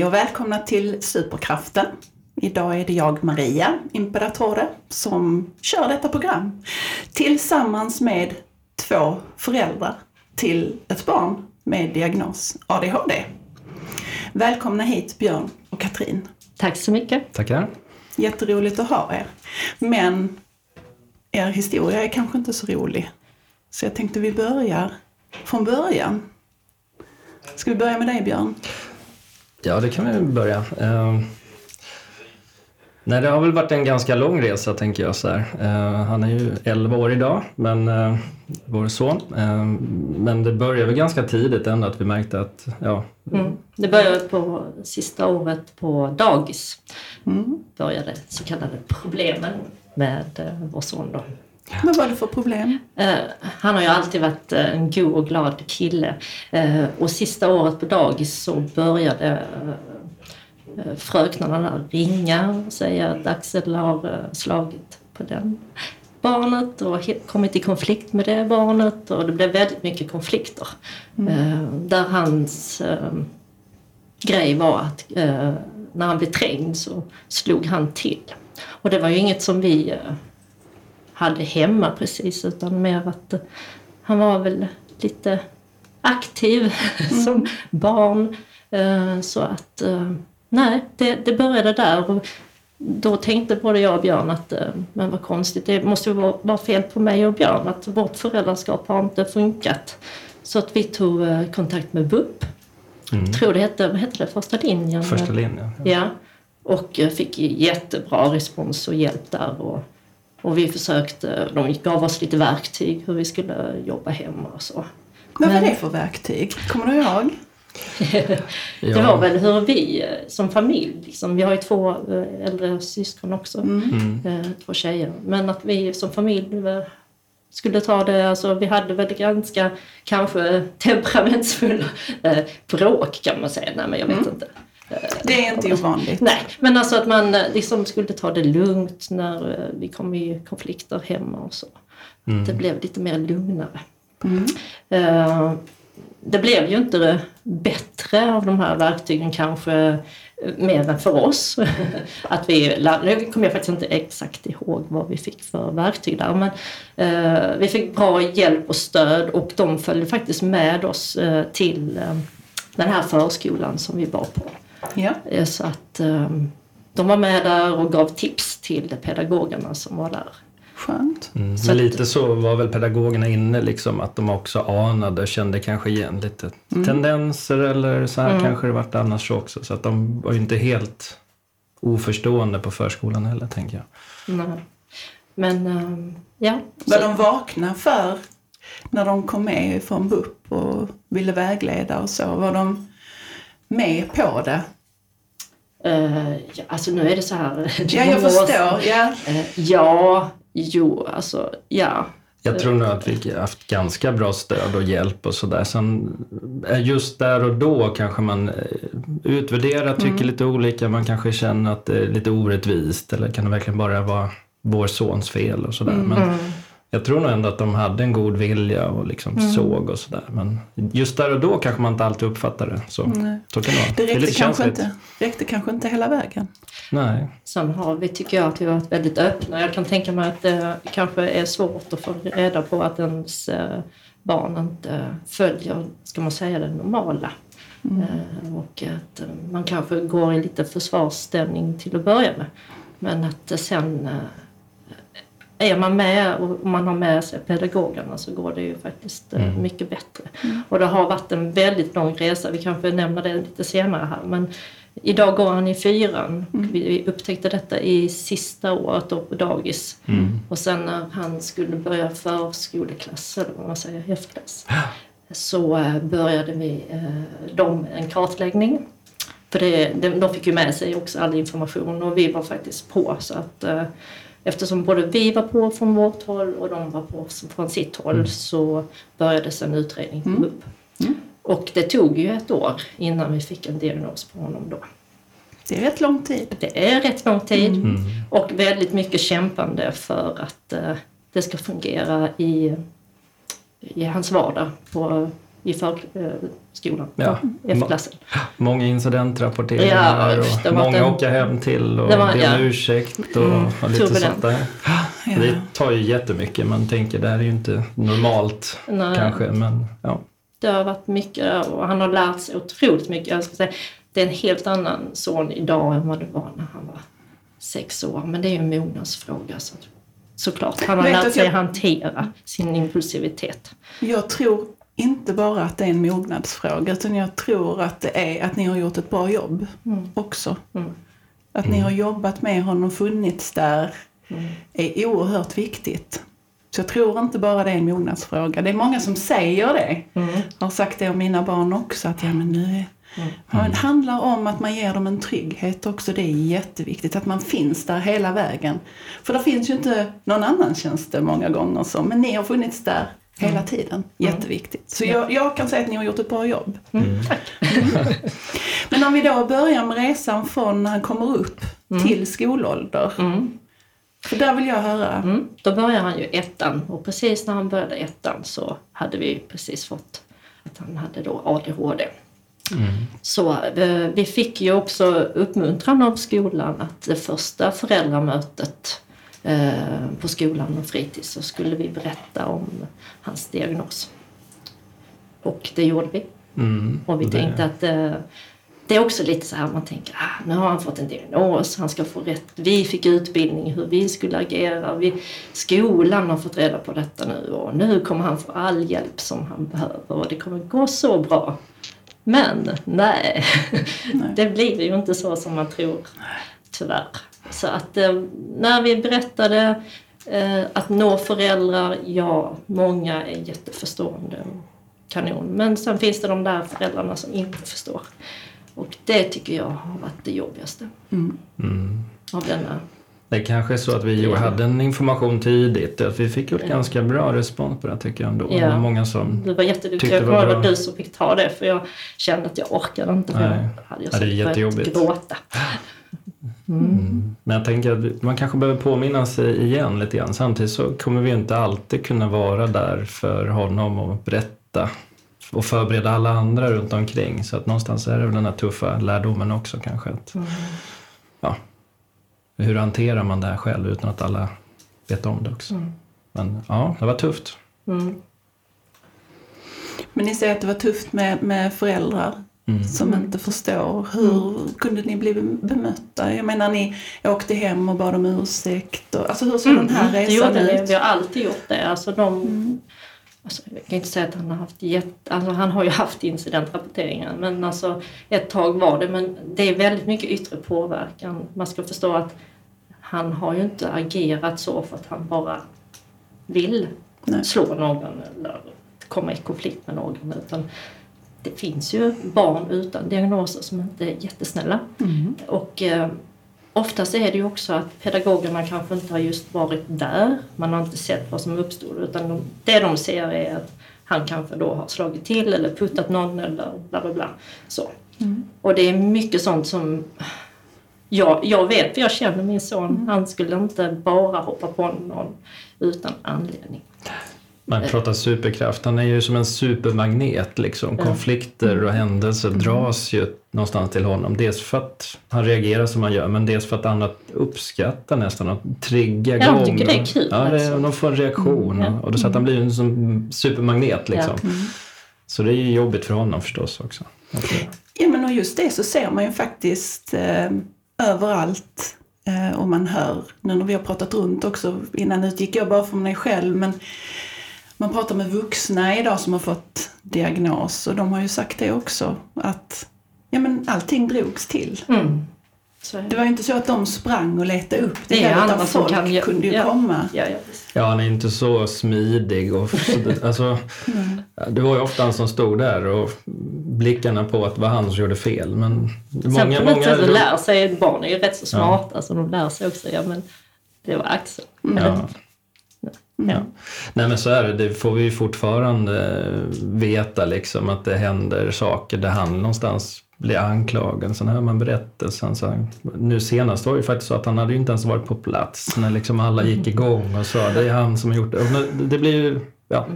Hej och välkomna till Superkraften. Idag är det jag, Maria Imperatore, som kör detta program tillsammans med två föräldrar till ett barn med diagnos ADHD. Välkomna hit Björn och Katrin. Tack så mycket. Tackar. Jätteroligt att ha er. Men er historia är kanske inte så rolig. Så jag tänkte vi börjar från början. Ska vi börja med dig Björn? Ja, det kan vi börja. Uh, nej, det har väl varit en ganska lång resa tänker jag. Så uh, han är ju 11 år idag, men uh, vår son. men det började väl ganska tidigt ändå att vi märkte att, ja. Mm. Det började på sista året på dagis. Mm. Började så kallade problemen med vår son då. Vad var det för problem? Uh, han har ju alltid varit uh, en god och glad kille. Uh, och sista året på dagis så började fröknarna ringa och säga att Axel har slagit på den barnet och kommit i konflikt med det barnet och det blev väldigt mycket konflikter. Mm. där hans grej var att när han blev trängd så slog han till. Och det var ju inget som vi hade hemma precis utan mer att eh, han var väl lite aktiv mm. som barn. Eh, så att eh, nej, det, det började där. Och då tänkte både jag och Björn att men vad konstigt, det måste vara, vara fel på mig och Björn att vårt föräldraskap har inte funkat. Så att vi tog kontakt med BUP. Mm. tror det hette, vad hette det, första linjen? Första linjen. Ja. ja. Och fick jättebra respons och hjälp där. Och, och vi försökte, de gav oss lite verktyg hur vi skulle jobba hemma och så. Vad var det för verktyg? Kommer du ihåg? det var väl hur vi som familj, liksom, vi har ju två eh, äldre syskon också, mm. mm. Eh, två tjejer, men att vi som familj eh, skulle ta det, alltså vi hade väl ganska kanske temperamentsfulla bråk kan man säga, nej men jag vet mm. inte. Det är inte ovanligt. Nej, men alltså att man eh, liksom skulle ta det lugnt när eh, vi kom i konflikter hemma och så. Mm. Det blev lite mer lugnare. Mm. Uh, det blev ju inte bättre av de här verktygen kanske mer än för oss. att vi, nu kommer jag faktiskt inte exakt ihåg vad vi fick för verktyg där men vi fick bra hjälp och stöd och de följde faktiskt med oss till den här förskolan som vi var på. Ja. Eh, så att um, de var med där och gav tips till pedagogerna som var där. Skönt. Mm. Men lite så var väl pedagogerna inne, liksom, att de också anade, kände kanske igen lite mm. tendenser eller så här mm. kanske det varit annars också. Så att de var ju inte helt oförstående på förskolan heller, tänker jag. Nej. Men, um, ja. Var så. de vakna för när de kom med från BUP och ville vägleda och så? Var de med på det? Uh, ja, alltså nu är det så här... ja, jag förstår. Ja. Uh, ja, jo, alltså ja. Jag tror nog att vi har haft ganska bra stöd och hjälp och sådär. Sen eh, just där och då kanske man utvärderar, tycker mm. lite olika. Man kanske känner att det är lite orättvist eller kan det verkligen bara vara vår sons fel och sådär. Mm. Men mm jag tror nog ändå att de hade en god vilja och liksom mm. såg och sådär. Men just där och då kanske man inte alltid uppfattar det. Så, så kan det vara. Det räckte, det kanske inte, räckte kanske inte hela vägen. Nej. Sen har vi, tycker jag, att vi varit väldigt öppna. Jag kan tänka mig att det kanske är svårt att få reda på att ens eh, barn inte följer, ska man säga, det normala. Mm. Eh, och att eh, man kanske går i lite försvarsställning till att börja med. Men att sen är man med och man har med sig pedagogerna så går det ju faktiskt eh, mm. mycket bättre. Mm. Och det har varit en väldigt lång resa, vi kanske nämner det lite senare här. Men idag går han i fyran. Mm. Vi upptäckte detta i sista året då på dagis. Mm. Och sen när han skulle börja förskoleklass, eller vad man säger, F-klass. Så eh, började vi eh, dem en kartläggning. För det, de fick ju med sig också all information och vi var faktiskt på så att Eftersom både vi var på från vårt håll och de var på från sitt håll mm. så började en utredning mm. upp. Mm. Och det tog ju ett år innan vi fick en diagnos på honom då. Det är rätt lång tid. Det är rätt lång tid mm. och väldigt mycket kämpande för att uh, det ska fungera i, i hans vardag på i förskolan, Ja. F-klassen. Många incidentrapporteringar Ja, och det var många en- åka hem till och Det var- be om ja. ursäkt och, Mm, och lite turbulent. sånt där. Ja. Det tar ju jättemycket. Man tänker det här är ju inte normalt Nej. kanske men ja. Det har varit mycket och han har lärt sig otroligt mycket. Jag ska säga, det är en helt annan son idag än vad det var när han var sex år. Men det är ju en mognadsfråga. Så, såklart. Han har lärt att sig jag- hantera sin impulsivitet. Jag tror inte bara att det är en mognadsfråga utan jag tror att det är att ni har gjort ett bra jobb också. Mm. Att ni har jobbat med honom, funnits där, Mm. är oerhört viktigt. Så jag tror inte bara det är en mognadsfråga. Det är många som säger det. Mm. Jag har sagt det om mina barn också, att ja men nu är... Ja, det handlar om att man ger dem en trygghet också. Det är jätteviktigt att man finns där hela vägen. För det finns ju inte någon annan tjänst många gånger så, men ni har funnits där hela tiden. Jätteviktigt. Så jag, jag kan säga att ni har gjort ett bra jobb. Mm. Tack. Men om vi då börjar med resan från när han kommer upp till skolålder. Mm. För där vill jag höra. Mm. Då börjar han ju ettan och precis när han började ettan så hade vi precis fått att han hade då ADHD. Så eh, vi fick ju också uppmuntran av skolan att det första föräldramötet på skolan och fritids så skulle vi berätta om hans diagnos. Och det gjorde vi. Mm, Och vi det- tänkte att eh, det är också lite så här man tänker ah, nu har han fått en diagnos, han ska få rätt. Vi fick utbildning hur vi skulle agera. Vi, skolan har fått reda på detta nu och nu kommer han få all hjälp som han behöver och det kommer gå så bra. Men nej, det blir ju inte så som man tror tyvärr. Så att eh, när vi berättade eh, att nå föräldrar, ja, många är jätteförstående kanon. Men sen finns det de där föräldrarna som inte förstår. Och det tycker jag har varit det jobbigaste Mm. av denna. Det kanske är så att vi hade en information tidigt. Att vi fick ett ganska bra respons på det tycker jag ändå. Ja. Det var många som... Du var jätteduktig. Tyckte Jag kommer var ihåg du som fick ta det för jag kände att jag orkade inte. För Nej. jag hade jag Ja, det är jättejobbigt. gråta. Mm. Men jag tänker att man kanske behöver påminna sig igen lite grann. Samtidigt så kommer vi inte alltid kunna vara där för honom och berätta och förbereda alla andra runt omkring. Så att någonstans är det väl den här tuffa lärdomen också kanske. Att, ja, hur hanterar man det här själv utan att alla vet om det också. Men ja, det var tufft. Mm. Men ni säger att det var tufft med, med föräldrar Mm. som inte förstår. Hur kunde ni bli bemötta? Jag menar ni åkte hem och bad om ursäkt. Och, alltså hur såg den här Mm, det resan gjorde vi. ut? Vi har alltid gjort det. Alltså de, alltså jag kan inte säga att han har haft jätte, alltså han har ju haft incidentrapporteringar men alltså ett tag var det. Men det är väldigt mycket yttre påverkan. Man ska förstå att han har ju inte agerat så för att han bara vill Nej. slå någon eller komma i konflikt med någon. Utan det finns ju barn utan diagnoser som inte är jättesnälla. Mm. Och eh, oftast är det ju också att pedagogerna kanske inte har just varit där. Man har inte sett vad som uppstod utan de, det de ser är att han kanske då har slagit till eller puttat någon eller bla bla bla. Så. Och det är mycket sånt som jag, jag vet, för jag känner min son, han skulle inte bara hoppa på någon utan anledning. Man pratar superkraft, han är ju som en supermagnet. Liksom. Konflikter och händelser dras ju någonstans till honom. Dels för att han reagerar som han gör, men dels för att andra uppskattar nästan och triggar Ja, de igång. tycker det är kul, Ja, det, alltså. de får en reaktion. Mm. Och då så att han blir en som supermagnet. Liksom. Ja. Så det är ju jobbigt för honom förstås också. Ja men och just det så ser man ju faktiskt eh, överallt eh, och man hör, nu när vi har pratat runt också, innan utgick jag bara från mig själv men man pratar med vuxna idag som har fått diagnos och de har ju sagt det också att ja men allting drogs till. Mm. Det var ju inte så att de sprang och letade upp det, Det är där, utan folk kan kunde ju ja. komma. Ja, ja. Ja, han är inte så smidig. Och, alltså, det var ju ofta han som stod där och blickarna på att det var han som gjorde fel. Men Sen många, på något många, sätt så lär sig barn är ju rätt så smarta så de lär sig också, ja men det var Axel. Ja. Ja. Nej men så är det, det får vi ju fortfarande veta liksom att det händer saker där han någonstans blir anklagad. Sen hör man berättelsen. Så han, nu senast var det ju faktiskt så att han hade ju inte ens varit på plats när liksom alla gick igång och sa det är han som har gjort det. Det blir ju, ja,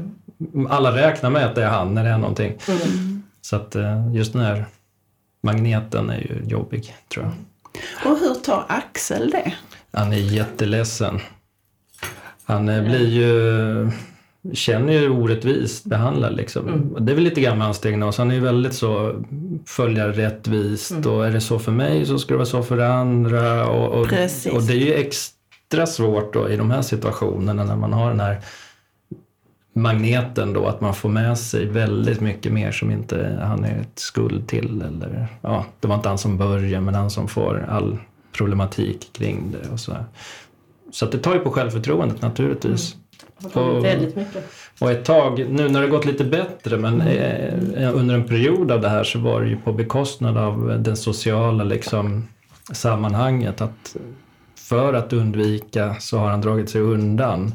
alla räknar med att det är han när det är någonting. Mm. Så att eh, just den här magneten är ju jobbig, tror jag. Och hur tar Axel det? Han är jätteledsen. Han eh, blir ju, känner ju orättvist behandlad liksom. Mm. Det är väl lite grann med hans diagnos. Han är ju väldigt så, följa rättvist Mm. och är det så för mig så ska det vara så för andra. Och, och, och det är ju extra svårt då i de här situationerna när man har den här magneten då, att man får med sig väldigt mycket mer som inte han är ett skuld till. Eller, ja, det var inte han som började, men han som får all problematik kring det. Och så. Så att det tar ju på självförtroendet naturligtvis. Och- Väldigt mycket. Och ett tag, nu när det gått lite bättre, men eh, under en period av det här så var det ju på bekostnad av den sociala liksom, sammanhanget. Att för att undvika så har han dragit sig undan.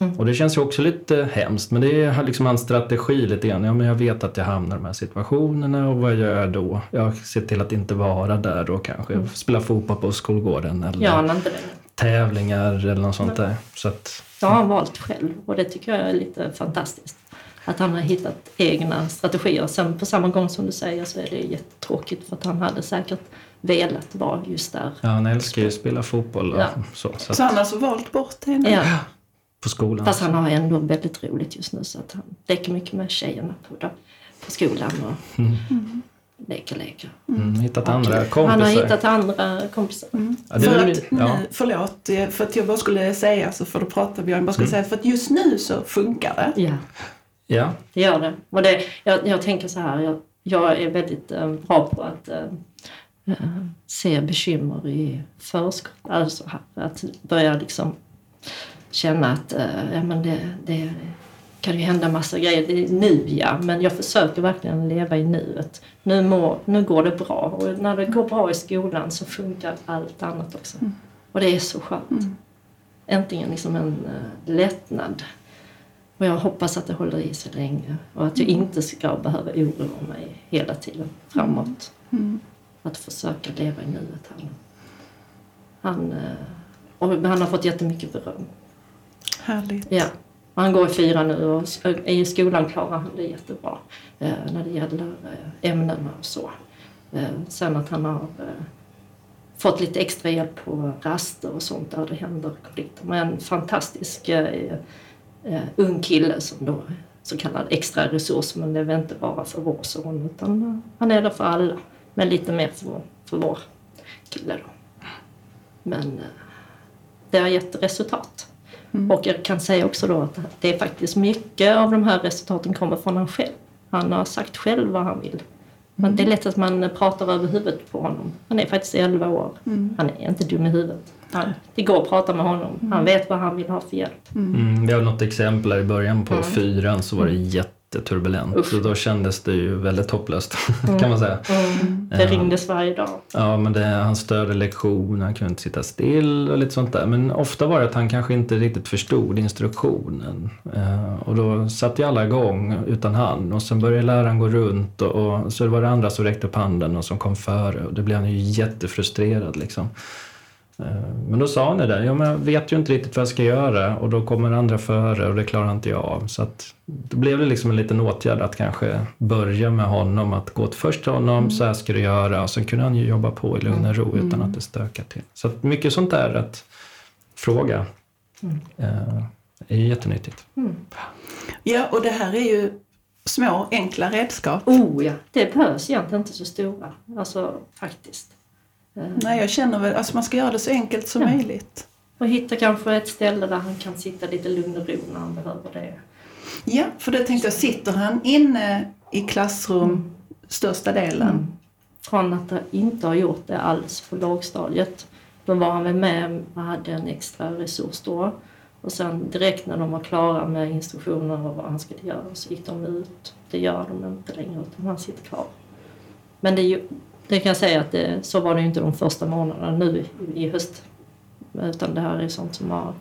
Mm. Och det känns ju också lite hemskt, men det är liksom hans strategi lite grann. Ja, men jag vet att jag hamnar i de här situationerna och vad gör jag då? Jag ser till att inte vara där då kanske. Spela fotboll på skolgården eller Ja, inte längre. Tävlingar eller något sånt där. Så att, Det har han valt själv och det tycker jag är lite fantastiskt. Att han har hittat egna strategier. Sen på samma gång som du säger så är det jättetråkigt för att han hade säkert velat vara just där. ja, han älskar ju att spela fotboll och Ja. så. så att, Så han har alltså valt bort nu? Ja, på skolan. fast han har ändå väldigt roligt just nu så att han leker mycket med tjejerna på, på skolan och Mm. Leker leker. Mm, hittat andra kompisar. Han har hittat andra kompisar. Ja, det är för att, ja. nu, förlåt, eh, för att jag bara skulle säga så får du prata Björn. Bara skulle Mm. säga för att just nu så funkar det. Ja, Ja, det gör det. Och det jag, jag tänker så här, jag, jag är väldigt eh, bra på att eh, se bekymmer i förskott. Alltså här, att börja liksom känna att eh, ja, men det, det kan ju hända massa grejer. Det är nu ja, men jag försöker verkligen leva i nuet. Nu, må, nu går det bra och när det går bra i skolan så funkar allt annat också. Och det är så skönt. Äntligen liksom en uh, lättnad. Och jag hoppas att det håller i sig länge och att jag inte ska behöva oroa mig hela tiden framåt. Mm. Att försöka leva i nuet. Han, eh, och han har fått jättemycket beröm. Härligt. Ja. Han går i fyra nu och i skolan klarar han det jättebra eh, när det gäller eh, ämnena och så. Eh, sen att han har fått lite extra hjälp på raster och sånt där det händer konflikter. Men en fantastisk ung kille som då så kallad extra resurs men det är väl inte bara för vår son utan han är där för alla. Men lite mer för, för vår kille då. Men det har gett resultat. Och jag kan säga också då att det är faktiskt mycket av de här resultaten kommer från han själv. Han har sagt själv vad han vill. Men det är lätt att man pratar över huvudet på honom. Han är faktiskt 11 år. Han är inte dum i huvudet. Han, det går att prata med honom. Han vet vad han vill ha för hjälp. mm, vi har något exempel här i början på fyran så var det jätteturbulent. Usch. Så då kändes det ju väldigt hopplöst kan man säga. Det ringdes varje dag. Ja, men det, han störde lektioner, han kunde inte sitta still och lite sånt där. Men ofta var det att han kanske inte riktigt förstod instruktionen. Eh, och då satte ju alla igång utan han. Och sen började läraren gå runt och, och så var det andra som räckte upp handen och som kom före. Och det blev han ju jättefrustrerad liksom. Eh, Men då sa han det där, ja, men jag vet ju inte riktigt vad jag ska göra och då kommer andra före och det klarar inte jag av. Så att då blev det liksom en liten åtgärd att kanske börja med honom, att gå till först till honom, så här ska du göra och sen kunde han ju jobba på i lugn och ro utan att det stökar till. Så att mycket sånt där att fråga eh, är ju jättenyttigt. Ja, och det här är ju små enkla redskap. Oh ja, det behövs egentligen inte så stora. Alltså faktiskt. Eh, Nej, jag känner väl, alltså man ska göra det så enkelt som Ja. möjligt. Och hitta kanske ett ställe där han kan sitta lite lugn och ro när han behöver det. Ja, för det tänkte jag, sitter han inne i klassrum största delen? Från att jag inte ha gjort det alls på lågstadiet. Då var han väl med och hade en extra resurs då. Och sen direkt när de var klara med instruktioner och vad han skulle göra så gick de ut. Det gör de inte längre utan han sitter kvar. Men det, är ju, det kan jag säga att det, så var det inte de första månaderna nu i, höst. Utan det här är sånt som har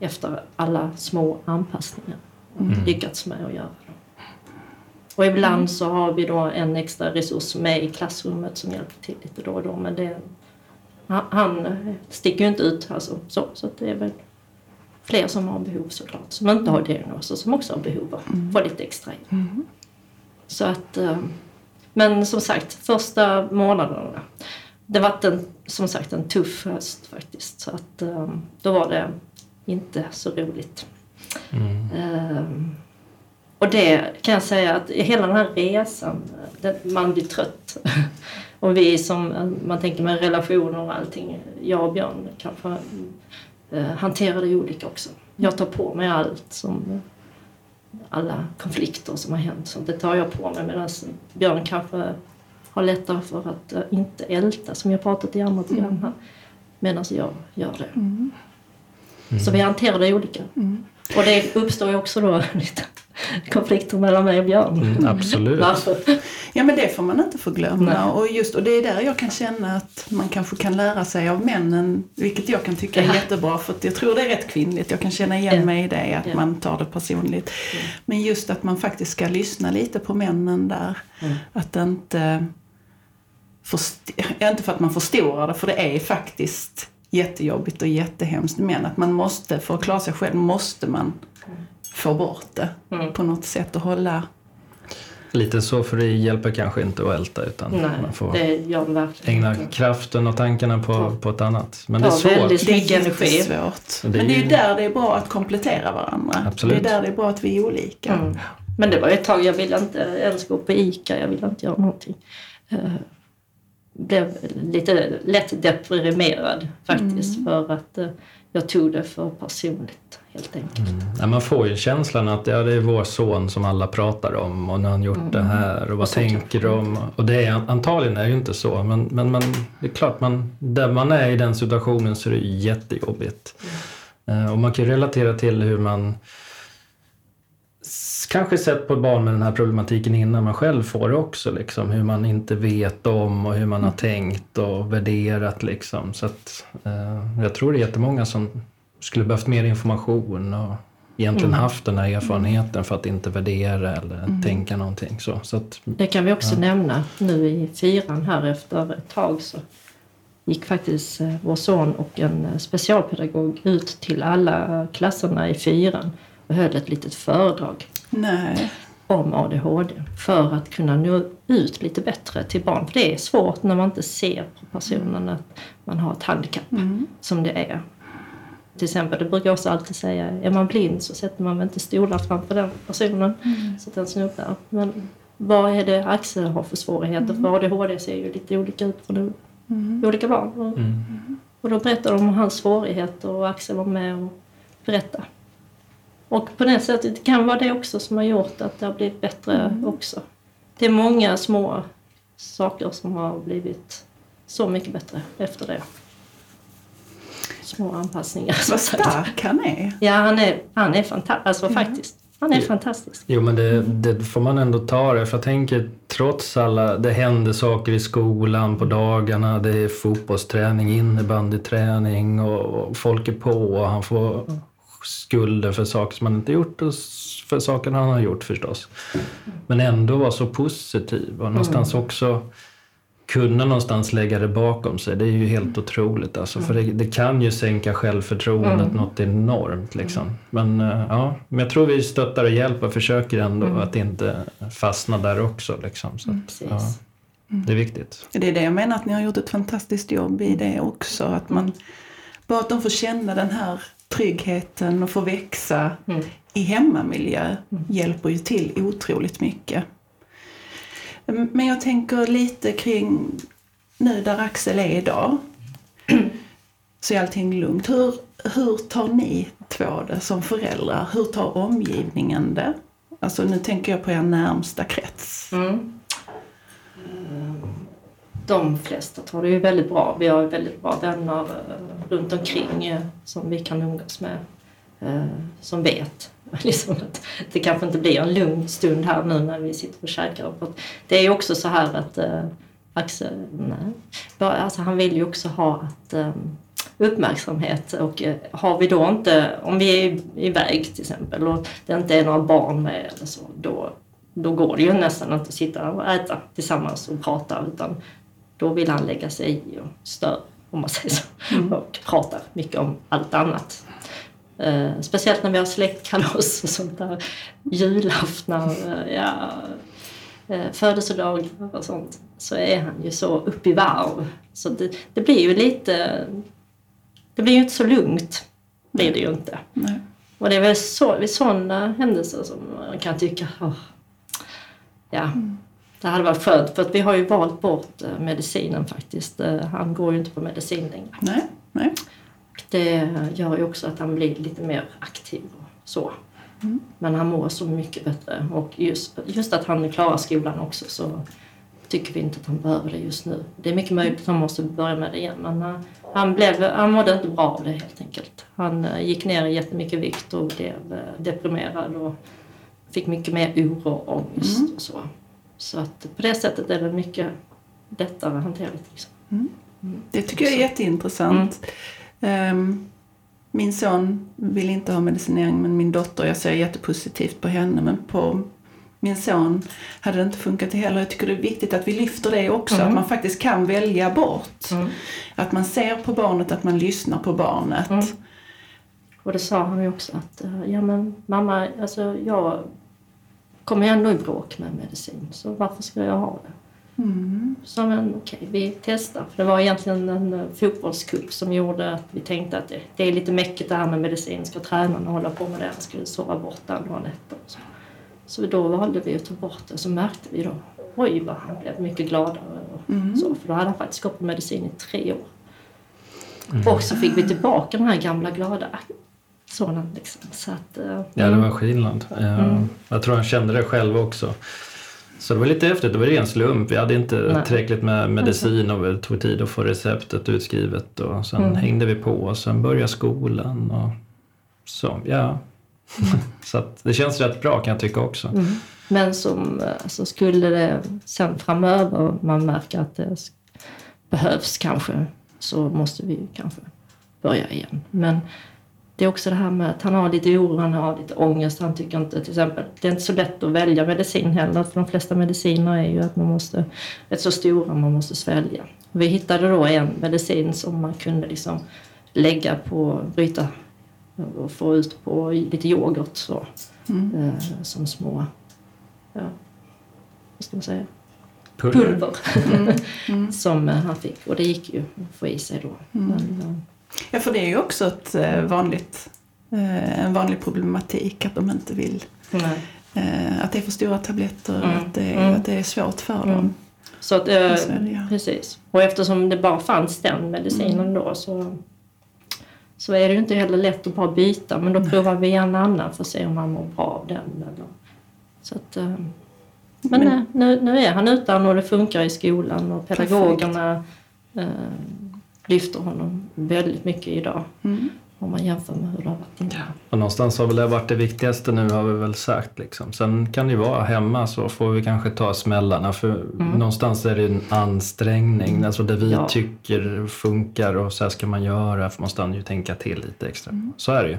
efter alla små anpassningar lyckats med att göra. Och ibland så har vi då en extra resurs med i klassrummet som hjälper till lite då och då. Men det, han, sticker ju inte ut alltså, så, så att det är väl fler som har behov såklart. Som inte har diagnoser, som också har behov av att få lite extra hjälp. Så att, eh, men som sagt, första månaderna. Det var en, som sagt en tuff höst faktiskt. Så att eh, då var det inte så roligt. Eh, och det kan jag säga att hela den här resan, det, man blir trött. och vi som, man tänker med relationer och allting, jag och Björn kanske eh, hanterar det olika också. Jag tar på mig allt som alla konflikter som har hänt. Så det tar jag på mig medan Björn kanske har lättare för att eh, inte älta som jag pratat i andra program här. Medan jag gör det. Så vi hanterar det olika. Och det uppstår ju också då lite konflikter mellan mig och Björn. Mm, absolut. Varför? Ja men det får man inte förglömma. Nej. Och, just, och det är där jag kan känna att man kanske kan lära sig av männen, vilket jag kan tycka är Ja. jättebra för att jag tror det är rätt kvinnligt. Jag kan känna igen Ja. mig i det, att Ja. man tar det personligt. Men just att man faktiskt ska lyssna lite på männen där. Mm. Att inte, först, inte för att man förstorar det, för det är faktiskt jättejobbigt och jättehemskt. Men att man måste, för att klara sig själv, måste man få bort det Mm. på något sätt och hålla Lite så, för det hjälper kanske inte att älta utan Nej, man får ägna inte. kraften och tankarna på, Ja. på ett annat. Men det är svårt. väldigt Det är energi. är Men det är ju- där det är bra att komplettera varandra. Absolut. Det är där det är bra att vi är olika. Mm. Men det var ett tag, jag ville inte ens gå på ICA, jag ville inte göra någonting. Uh, blev lite lätt deprimerad faktiskt för att eh, jag tog det för personligt helt enkelt. Ja, man får ju känslan att ja, det är vår son som alla pratar om och nu har han gjort det här och vad så tänker de? Och det är, antagligen är det ju inte så men, men man, det är klart, man, där man är i den situationen så är det jättejobbigt. Eh, Och man kan relatera till hur man kanske sett på barn med den här problematiken innan man själv får det också. Liksom, hur man inte vet om och hur man har tänkt och värderat. Liksom. Så att, eh, jag tror det är jättemånga som skulle behövt mer information och egentligen haft den här erfarenheten för att inte värdera eller tänka någonting. Så, så att, Det kan vi också nämna nu i fyran här efter ett tag så gick faktiskt eh, vår son och en eh, specialpedagog ut till alla klasserna i fyran och höll ett litet föredrag Nej. om ADHD för att kunna nå ut lite bättre till barn. För det är svårt när man inte ser på personen att man har ett handikapp som det är. Till exempel, det brukar jag också alltid säga, är man blind så sätter man väl inte stolar framför den personen så att den snubblar. Men vad är det Axel har för svårigheter? För ADHD ser ju lite olika ut för de olika barn. Och, och då berättar de om hans svårigheter och Axel var med och berättade. Och på det sättet det kan vara det också som har gjort att det har blivit bättre också. Det är många små saker som har blivit så mycket bättre efter det. Små anpassningar. som Vad stark han är. Ja, han är, han är fantastisk. Alltså faktiskt. Han är fantastisk. Jo men det, det får man ändå ta det. För jag tänker trots alla, det händer saker i skolan på dagarna. Det är fotbollsträning, innebandyträning och, och folk är på och han får skulder för saker som han inte gjort och för saker han har gjort förstås. Men ändå vara så positiv och någonstans också kunna någonstans lägga det bakom sig. Det är ju helt otroligt alltså. För det, det kan ju sänka självförtroendet något enormt liksom. Men eh, ja, men jag tror vi stöttar och hjälper och försöker ändå att inte fastna där också liksom. Så att, ja, det är viktigt. Det är det jag menar att ni har gjort ett fantastiskt jobb i det också. Att man, bara att de får känna den här tryggheten och få växa Mm. i hemmamiljö hjälper ju till otroligt mycket. Mm, Men jag tänker lite kring nu där Axel är idag. Så är allting lugnt. Hur, hur tar ni två det som föräldrar? Hur tar omgivningen det? Alltså nu tänker jag på er närmsta krets. Mm. De flesta tar det ju väldigt bra. Vi har ju väldigt bra vänner eh, runt omkring eh, som vi kan umgås med. Eh, som vet liksom att det kanske inte blir en lugn stund här nu när vi sitter och käkar. Det är ju också så här att Axel, nej, alltså han vill ju också ha att uppmärksamhet och har vi då inte, om vi är iväg till exempel och det inte är några barn med eller så, då, då går det ju nästan inte att sitta och äta tillsammans och prata utan då vill han lägga sig i och stör, om man säger så, och prata mycket om allt annat. Eh, speciellt när vi har släktkalas och sånt där. Julaftnar, eh, ja, eh, födelsedagar och sånt. Så är han ju så upp i varv. Så det, det blir ju lite... Det blir ju inte så lugnt. Blir det ju inte. Nej. Och det är väl så, vid sådana händelser som man kan tycka, åh, ja, det hade varit skönt. För att vi har ju valt bort eh, medicinen faktiskt. Eh, Han går ju inte på medicin längre. Nej. Nej. Det gör ju också att han blir lite mer aktiv och så. Men han mår så mycket bättre. Och just, just att han klarar skolan också så tycker vi inte att han behöver det just nu. Det är mycket möjligt att han måste börja med det igen. Men eh, han, blev, han mådde inte bra av det helt enkelt. Han gick ner jättemycket vikt och blev deprimerad och fick mycket mer oro och ångest och så. Så att på det sättet är det mycket lättare hanterligt. Liksom. Det tycker jag är jätteintressant. Ehm, min son vill inte ha medicinering men min dotter, jag ser jättepositivt på henne men på min son hade det inte funkat heller. Jag tycker det är viktigt att vi lyfter det också, Mm. att man faktiskt kan välja bort. Mm. Att man ser på barnet, att man lyssnar på barnet. Mm. Och det sa han ju också att, eh, ja men mamma, alltså jag kommer ju ändå i bråk med medicin, så varför ska jag ha det? Mm. Så men okej, vi testar. För det var egentligen en fotbollscup som gjorde att vi tänkte att det, det är lite mäckigt det här med medicin. Ska tränarna hålla på med det? Han skulle sova borta några nätter. och Så. så då valde vi att ta bort det. Så märkte vi då, oj vad han blev mycket gladare. Och Mm. så, för då hade han faktiskt gått på medicin i tre år. Och så fick vi tillbaka den här gamla glada sonen. Liksom. Så att, eh, Ja, det var skillnad. Eh, Mm. Jag tror han kände det själv också. Så det var lite häftigt. Det var ren slump. Vi hade inte Nej. tillräckligt med medicin och det tog tid att få receptet utskrivet. Och sen Mm. hängde vi på och sen började skolan. Och så, ja. så att det känns rätt bra kan jag tycka också. Mm. Men som, eh, så skulle det sen framöver man märker att det behövs kanske så måste vi kanske börja igen. Men det är också det här med att han har lite oro, han har lite ångest. Han tycker inte till exempel, det är inte så lätt att välja medicin heller för de flesta mediciner är ju att man måste, rätt så stora man måste svälja. Vi hittade då en medicin som man kunde liksom lägga på, bryta och få ut på lite yoghurt så, Mm. eh, som små ja, vad ska man säga, Pulver. pulver Mm. Mm. som han fick. Och det gick ju att få i sig då. Mm. Men, Ja, för det är ju också ett eh, vanligt, eh, en vanlig problematik att de inte vill, nej. eh, att det är för stora tabletter, Mm. att, det är, Mm. att det är svårt för Mm. dem Så att, eh, precis. Och eftersom det bara fanns den medicinen Mm. då så, så är det ju inte heller lätt att bara byta. Men då provar vi en annan för att se om han mår bra av den. Eller. Så att, eh, men Men- nu, nu är han utan och det funkar i skolan och pedagogerna eh, lyfter honom väldigt mycket idag. Mm. Om man jämför med hur det har varit innan. Och någonstans har väl det varit det viktigaste nu har vi väl sagt. Liksom. Sen kan det ju vara hemma så får vi kanske ta smällarna för någonstans är det en ansträngning. Alltså det vi Mm. Ja. tycker funkar och så här ska man göra för måste man ju tänka till lite extra. Så är det ju.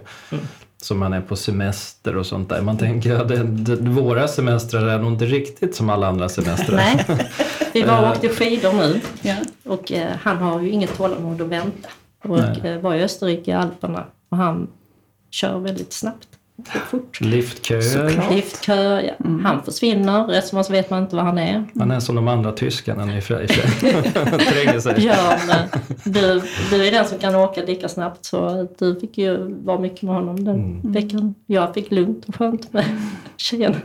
Som man är på semester och sånt där. Man tänker att det, våra semestrar är nog inte riktigt som alla andra semestrar. Nej, vi var och Eh. åkte skidor nu Ja. och eh, han har ju inget tålamod att vänta. Och eh, var i Österrike i Alperna och han kör väldigt snabbt. Fort. Liftköer. Såklart. Liftkö, ja. han försvinner, som så vet man inte var han är. Man är som de andra tyskarna i sig. Tränger sig. Ja, men du, du är den som kan åka lika snabbt så du fick ju vara mycket med honom den Mm. veckan. Jag fick lugnt och skönt med tjejen.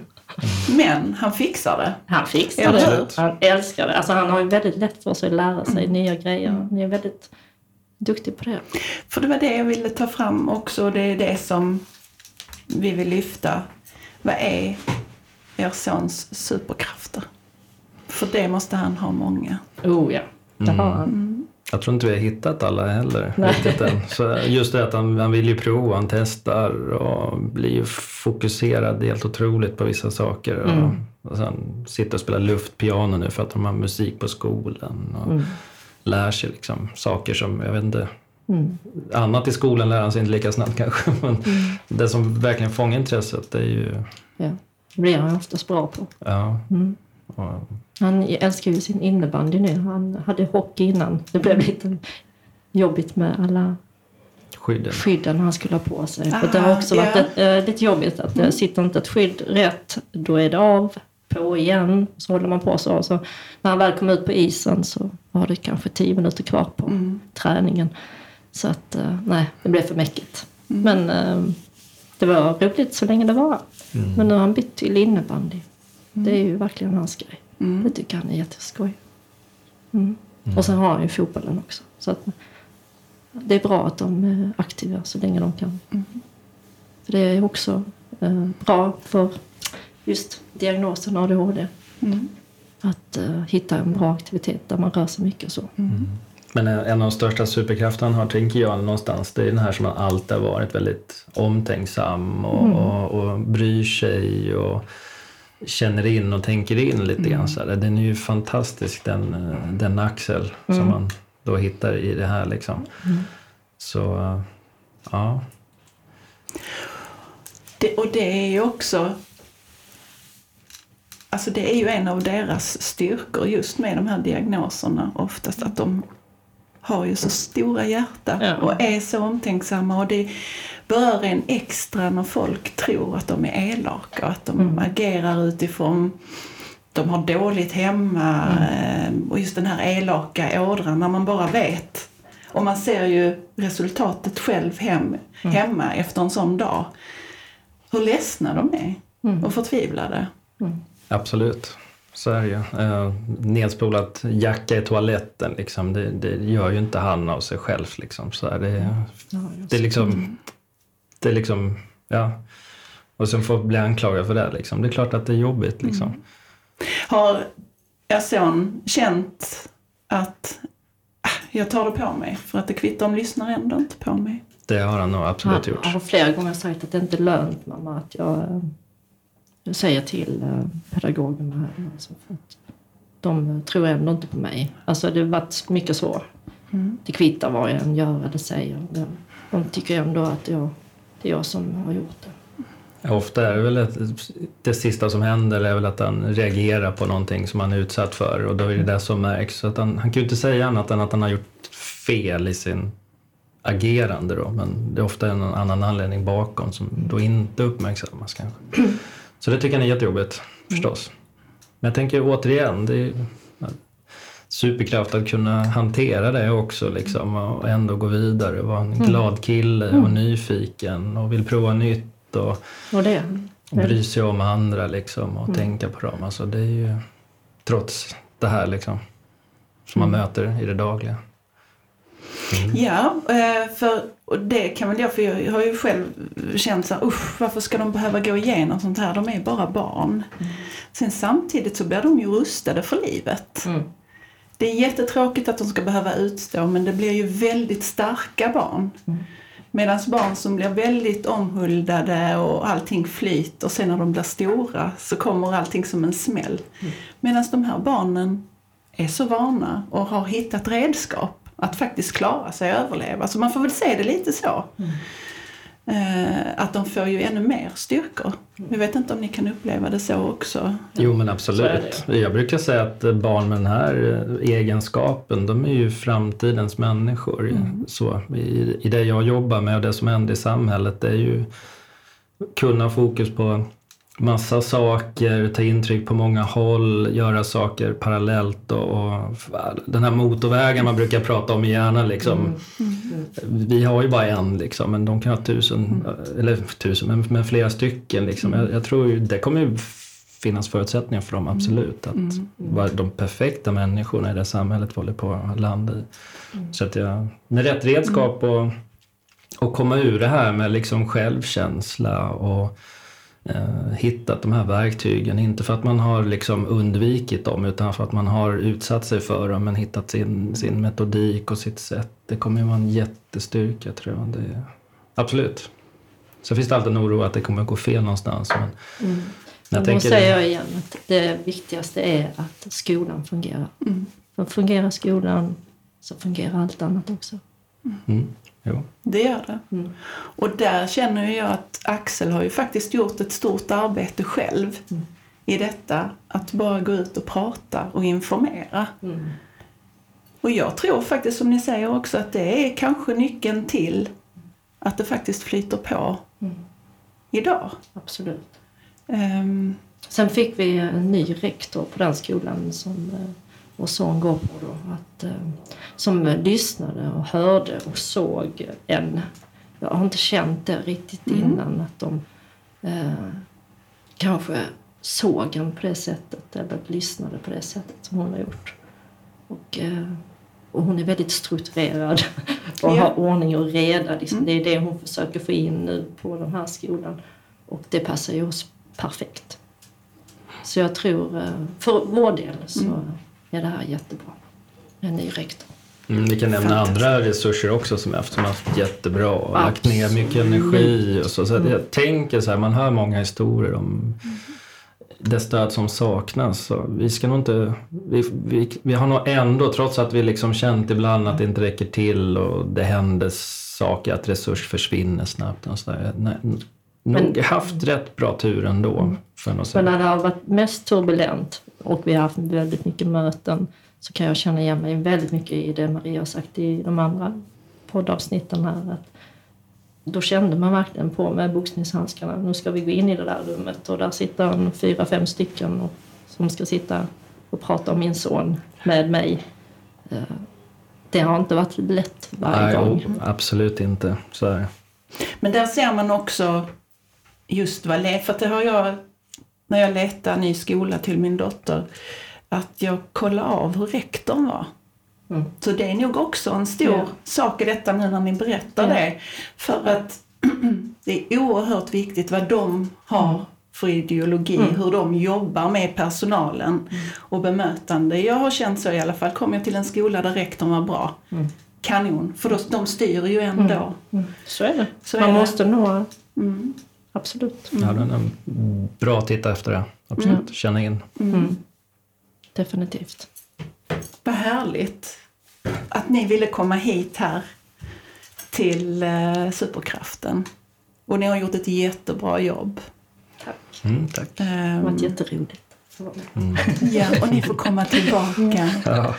Men han fixar det. Han fixar det. Han älskar det. Alltså han har ju väldigt lätt för sig att lära sig nya grejer. Han är väldigt duktig på det. För det var det jag ville ta fram också. Det är det som vi vill lyfta. Vad är er sons superkrafter? För det måste han ha många. Oh ja, det har Mm. han. Jag tror inte vi har hittat alla heller Nej. riktigt än. Så just det att han, han vill ju prova, han testar och blir ju fokuserad helt otroligt på vissa saker. Och, Mm. och sen sitter och spelar luftpiano nu för att de har musik på skolan. Och Mm. lär sig liksom saker som, jag vet inte, Mm. annat i skolan lär han sig inte lika snabbt kanske. Men det som verkligen fångar intresset det är ju, Ja, det blir han oftast bra på. ja. Mm. Och, Han älskar ju sin innebandy nu. Han hade hockey innan. Det blev lite jobbigt med alla skydden. skydden han skulle ha på sig. Ah, det har också varit ja. ett, eh, lite jobbigt att mm. sitter inte ett skydd rätt, då är det av, på igen, så håller man på så. så när han väl kom ut på isen så var det kanske tio minuter kvar på Mm. träningen. Så att, eh, nej, det blev för mäckigt. Mm. Men eh, det var roligt så länge det var. Men nu har han bytt till innebandy. Det är ju verkligen hans grej. Mm. Det tycker han är jätteskoj. Mm. Och sen har han ju fotbollen också. Så att det är bra att de är aktiva så länge de kan. För det är också eh, bra för just diagnosen ADHD. Mm. Att eh, hitta en bra aktivitet där man rör sig mycket och så. Men en av de största superkrafterna han har, tänker jag, någonstans, det är den här som han alltid har varit väldigt omtänksam och, och, och bryr sig och känner in och tänker in lite grann. Så här. Den är ju fantastisk, den, den Axel som man då hittar i det här. Liksom. Så, eh, ja. Det, och det är ju också... Alltså det är ju en av deras styrkor just med de här diagnoserna oftast att de har ju så stora hjärtan Ja. och är så omtänksamma och det berör en extra när folk tror att de är elaka och att de agerar utifrån de har dåligt hemma eh, och just den här elaka ådran när man bara vet. Och man ser ju resultatet själv hem, hemma efter en sån dag. Hur ledsna de är och förtvivlade. Absolut. Så är det ju. Eh, nedspolat jacka i toaletten, liksom, det, det gör ju inte han av sig själv. Liksom. Så är det, det är liksom... Det är liksom ja. Och sen få bli anklagad för det. Liksom. Det är klart att det är jobbigt. Liksom. Har er son känt att "Ah, jag tar det på mig för att det kvittar om lyssnar ändå inte på mig? Det har han nog absolut gjort. Jag har flera gånger sagt att det inte är lönt mamma att jag, säger till eh, pedagogerna här. Alltså för att de tror ändå inte på mig. Alltså det har varit mycket så. Det kvittar vad jag än gör eller säger. De, de tycker ändå att jag, det är jag som har gjort det. Ofta är det väl ett, det sista som händer är väl att han reagerar på någonting som han är utsatt för och då är det det som märks. Så att han, han kan ju inte säga annat än att han har gjort fel i sin agerande då, men det är ofta en annan anledning bakom som då inte uppmärksammas kanske. Så det tycker han är jättejobbigt förstås. Men jag tänker återigen, det är superkraft att kunna hantera det också liksom och ändå gå vidare, vara en glad kille och nyfiken och vill prova nytt och Och det. och bry sig om andra liksom och tänka på dem. Alltså det är ju trots det här liksom som man möter i det dagliga. Ja, eh, för och det kan väl jag, för jag har ju själv känt så här, usch, varför ska de behöva gå igenom sånt här? De är bara barn. Sen samtidigt så blir de ju rustade för livet. Mm. Det är jättetråkigt att de ska behöva utstå, men det blir ju väldigt starka barn. Medan barn som blir väldigt omhuldade och allting flyter och sen när de blir stora så kommer allting som en smäll. Medan de här barnen är så vana och har hittat redskap att faktiskt klara sig och överleva. Så man får väl se det lite så. Eh, att de får ju ännu mer styrkor. Jag vet inte om ni kan uppleva det så också. Jo men Så absolut. Jag brukar säga att barn med den här eh, egenskapen, de är ju framtidens människor. Så, i, I det jag jobbar med och det som händer i samhället, det är ju kunna ha fokus på massa saker, ta intryck på många håll, göra saker parallellt och, och den här motorvägen man brukar prata om i hjärnan liksom. Vi har ju bara en liksom, men de kan ha tusen, eller tusen, men, men flera stycken liksom. Jag, jag tror det kommer ju finnas förutsättningar för dem, absolut. Att vara de perfekta människorna i det samhället vi håller på att landa i. Så att jag, med rätt redskap och, och komma ur det här med liksom självkänsla och hittat de här verktygen. Inte för att man har liksom undvikit dem utan för att man har utsatt sig för dem men hittat sin, sin metodik och sitt sätt. Det kommer ju vara en jättestyrka tror jag. Det, absolut. Så finns det alltid en oro att det kommer gå fel någonstans. Men, Men jag då tänker, säger jag igen att det viktigaste är att skolan fungerar. För fungerar skolan så fungerar allt annat också. mm, jo. Det gör det. Mm. Och där känner jag att Axel har ju faktiskt gjort ett stort arbete själv i detta. Att bara gå ut och prata och informera. Och jag tror faktiskt som ni säger också att det är kanske nyckeln till att det faktiskt flyter på Mm. idag. Absolut. Ehm, Sen fick vi en ny rektor på den skolan som vår son går på då. Att, eh, som lyssnade och hörde och såg en. Jag har inte känt det riktigt Mm. innan att de eh, kanske såg en på det sättet eller lyssnade på det sättet som hon har gjort. Och, eh, och hon är väldigt strukturerad och Ja. har ordning och reda. Liksom. Mm. Det är det hon försöker få in nu på den här skolan. Och det passar ju oss perfekt. Så jag tror, eh, för vår del så Mm. Är det här jättebra. En ny rektor. Mm, vi kan nämna Fantastiskt. andra resurser också som jag som haft jättebra och lagt ner mycket energi och så. så Mm. jag tänker så här, man hör många historier om det stöd som saknas. Så vi ska nog inte, vi, vi, vi har nog ändå, trots att vi liksom känt ibland att det inte räcker till och det händer saker, att resurs försvinner snabbt och så där. Nej, nog haft rätt bra tur ändå. För att Men när det har varit mest turbulent och vi har haft väldigt mycket möten så kan jag känna igen mig väldigt mycket i det Maria har sagt i de andra poddavsnitten här. Att då kände man verkligen på med boxningshandskarna. Nu ska vi gå in i det där rummet och där sitter en fyra, fem stycken och, som ska sitta och prata om min son med mig. Eh, Det har inte varit lätt varje Nej, gång. oh, absolut inte. Så är det. Men där ser man också just vad för det har jag när jag letar ny skola till min dotter att jag kollar av hur rektorn var. Mm. Så det är nog också en stor Ja. sak i detta nu när ni berättar Ja. det. För att det är oerhört viktigt vad de har för ideologi, Mm. hur de jobbar med personalen och bemötande. Jag har känt så i alla fall. Kommer jag till en skola där rektorn var bra, Mm. kanon. För då, de styr ju ändå. Mm. Så är det. Så Man är det. måste nå, Mm. absolut. Ja, den är bra att titta efter det. Absolut, känna in. Mm. Definitivt. Vad härligt att ni ville komma hit här till eh, Superkraften. Och ni har gjort ett jättebra jobb. Tack. Mm, tack. Det har varit jätteroligt. ja, och ni får komma tillbaka. Ja.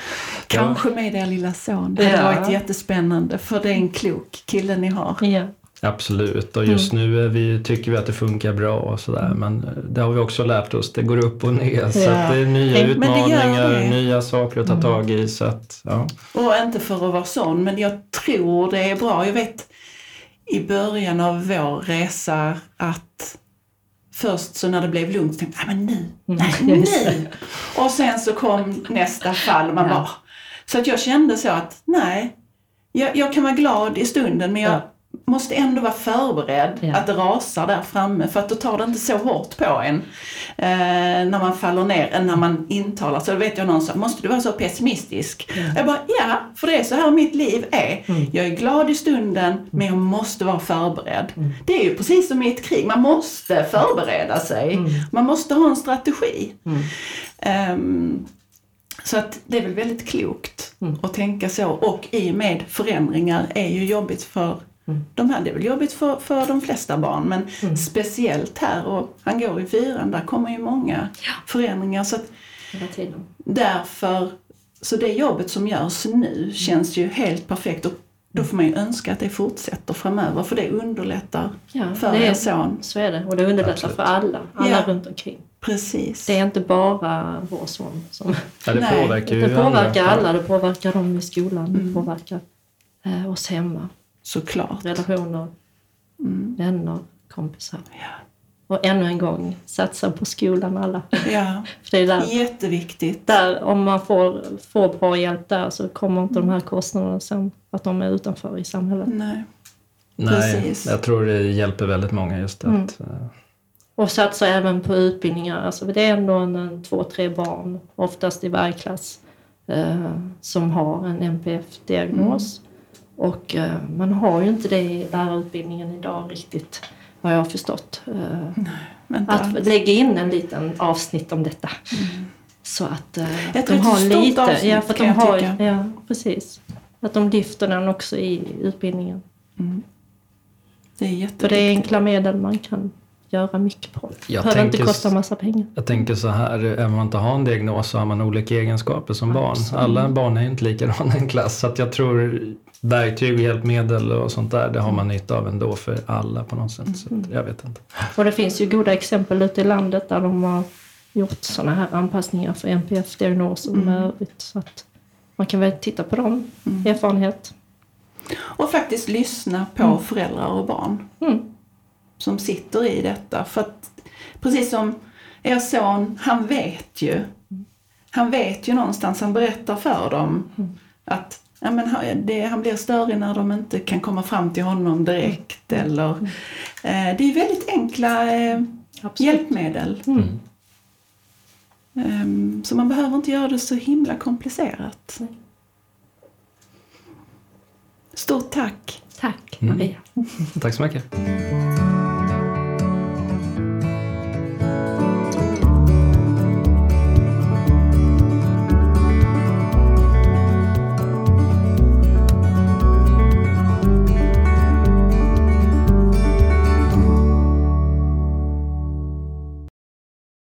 Kanske med er lilla son. Det hade Ja. varit jättespännande för det är en klok kille ni har. Ja. Absolut, och just Mm. nu är vi, tycker vi att det funkar bra och sådär. Men eh, det har vi också lärt oss, det går upp och ner. Så Ja. att det är nya Men det gör utmaningar, det. nya saker att ta Mm. tag i. Så att, ja. Och inte för att vara sån, men jag tror det är bra. Jag vet i början av vår resa att först så när det blev lugnt tänkte jag, "Nej, men nu, nej Mm, just nu. Och sen så kom nästa fall och man Ja. bara, så att jag kände så att nej, jag, jag kan vara glad i stunden men jag Ja. Måste ändå vara förberedd Ja. att det rasar där framme för att då tar det inte så hårt på en eh, när man faller ner än när man intalar sig. Då vet jag någon sa, måste du vara så pessimistisk? Jag bara, ja, för det är så här mitt liv är. Mm. Jag är glad i stunden men jag måste vara förberedd. Det är ju precis som i ett krig, man måste förbereda sig. Mm. Man måste ha en strategi. Mm. Ehm, så att det är väl väldigt klokt Mm. att tänka så. Och i och med förändringar är ju jobbigt för Mm. de här. Det är väl jobbigt för, för de flesta barn men Mm. speciellt här och han går i fyran, där kommer ju många förändringar. Så att därför, så det jobbet som görs nu känns ju helt perfekt och då får man ju önska att det fortsätter framöver för det underlättar Ja, för det er är, son. så är det. Och det underlättar Absolut. för alla, alla Ja. runt omkring. Precis. Det är inte bara vår son som... Ja, det påverkar ju Det påverkar alla. Det påverkar dem i skolan. Mm. Det påverkar eh, oss hemma. Såklart. Relationer, Mm. vänner, kompisar. Ja. Och ännu en gång, satsa på skolan alla. ja, För det är där, jätteviktigt. där om man får, får bra hjälp där så kommer inte de här kostnaderna sen att de är utanför i samhället. Nej. Nej, Precis. jag tror det hjälper väldigt många just att... Mm. eh, Och satsa även på utbildningar. Alltså det är ändå en, en två, tre barn, oftast i varje klass, eh, som har en NPF-diagnos. Och eh, man har ju inte det i lärarutbildningen idag riktigt, vad jag har förstått. Eh, Vänta. att lägga in en liten avsnitt om detta. Så att eh, Jag de har lite, avsnitt, ja, för att de har, tycka. ja, precis. Att de lyfter den också i utbildningen. Mm. Det är För jätteviktigt. det är enkla medel man kan göra mycket på. Jag behöver inte tänker- kosta massa pengar. Jag tänker så här, även om man inte har en diagnos så har man olika egenskaper som barn. Absolut. Alla barn är inte likadana i en klass. Så att jag tror verktyg och hjälpmedel och sånt där, det har man nytta av ändå för alla på något sätt. Så att jag vet inte. Och det finns ju goda exempel ute i landet där de har gjort sådana här anpassningar för NPF-diagnoser och med övrigt. Så att man kan väl titta på dem, erfarenhet. Och faktiskt lyssna på föräldrar och barn Mm. Som sitter i detta. För att precis som er son, han vet ju. Han vet ju någonstans, han berättar för dem att ja, men, han- det, han blir störig när de inte kan komma fram till honom direkt. Eller, eh, det är väldigt enkla eh, hjälpmedel. Mm. Ehm, så man behöver inte göra det så himla komplicerat. Stort tack! Tack Mm. Maria. Tack så mycket.